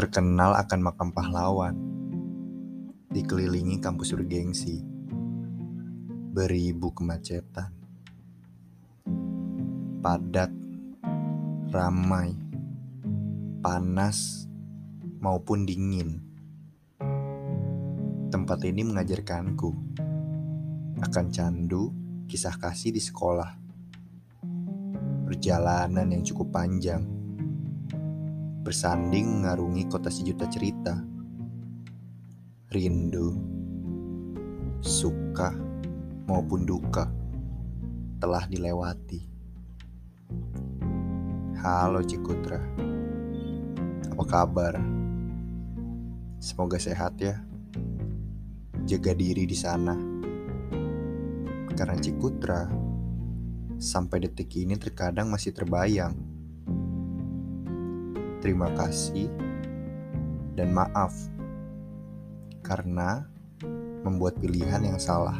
terkenal akan makam pahlawan, dikelilingi kampus bergengsi, beribu kemacetan, padat, ramai, panas, maupun dingin. Tempat ini mengajarkanku akan candu kisah kasih di sekolah. Perjalanan yang cukup panjang. Bersanding mengarungi kota sejuta cerita. Rindu, suka, maupun duka telah dilewati. Halo Cikutra. Apa kabar? Semoga sehat ya. Jaga diri di sana. Karena Cikutra sampai detik ini terkadang masih terbayang. Terima kasih dan maaf karena membuat pilihan yang salah.